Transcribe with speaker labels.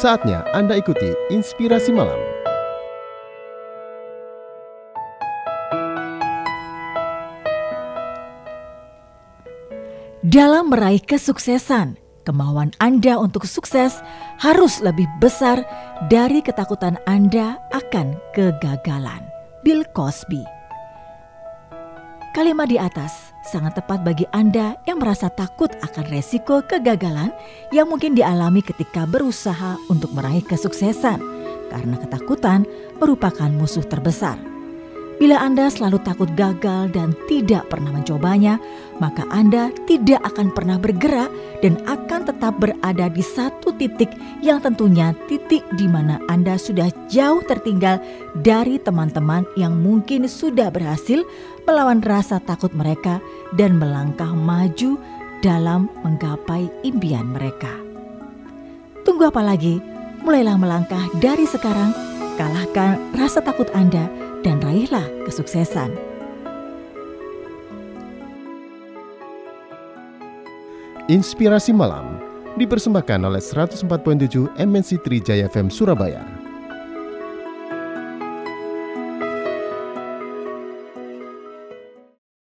Speaker 1: Saatnya Anda ikuti Inspirasi Malam.
Speaker 2: Dalam meraih kesuksesan, kemauan Anda untuk sukses harus lebih besar dari ketakutan Anda akan kegagalan. Bill Cosby Kalimat di atas sangat tepat bagi Anda yang merasa takut akan resiko kegagalan yang mungkin dialami ketika berusaha untuk meraih kesuksesan, karena ketakutan merupakan musuh terbesar. Bila Anda selalu takut gagal dan tidak pernah mencobanya, maka Anda tidak akan pernah bergerak dan akan tetap berada di satu titik yang tentunya titik di mana Anda sudah jauh tertinggal dari teman-teman yang mungkin sudah berhasil melawan rasa takut mereka dan melangkah maju dalam menggapai impian mereka. Tunggu apa lagi? Mulailah melangkah dari sekarang, kalahkan rasa takut Anda dan raihlah kesuksesan.
Speaker 1: Inspirasi Malam dipersembahkan oleh 104.7 MNC Trijaya FM Surabaya.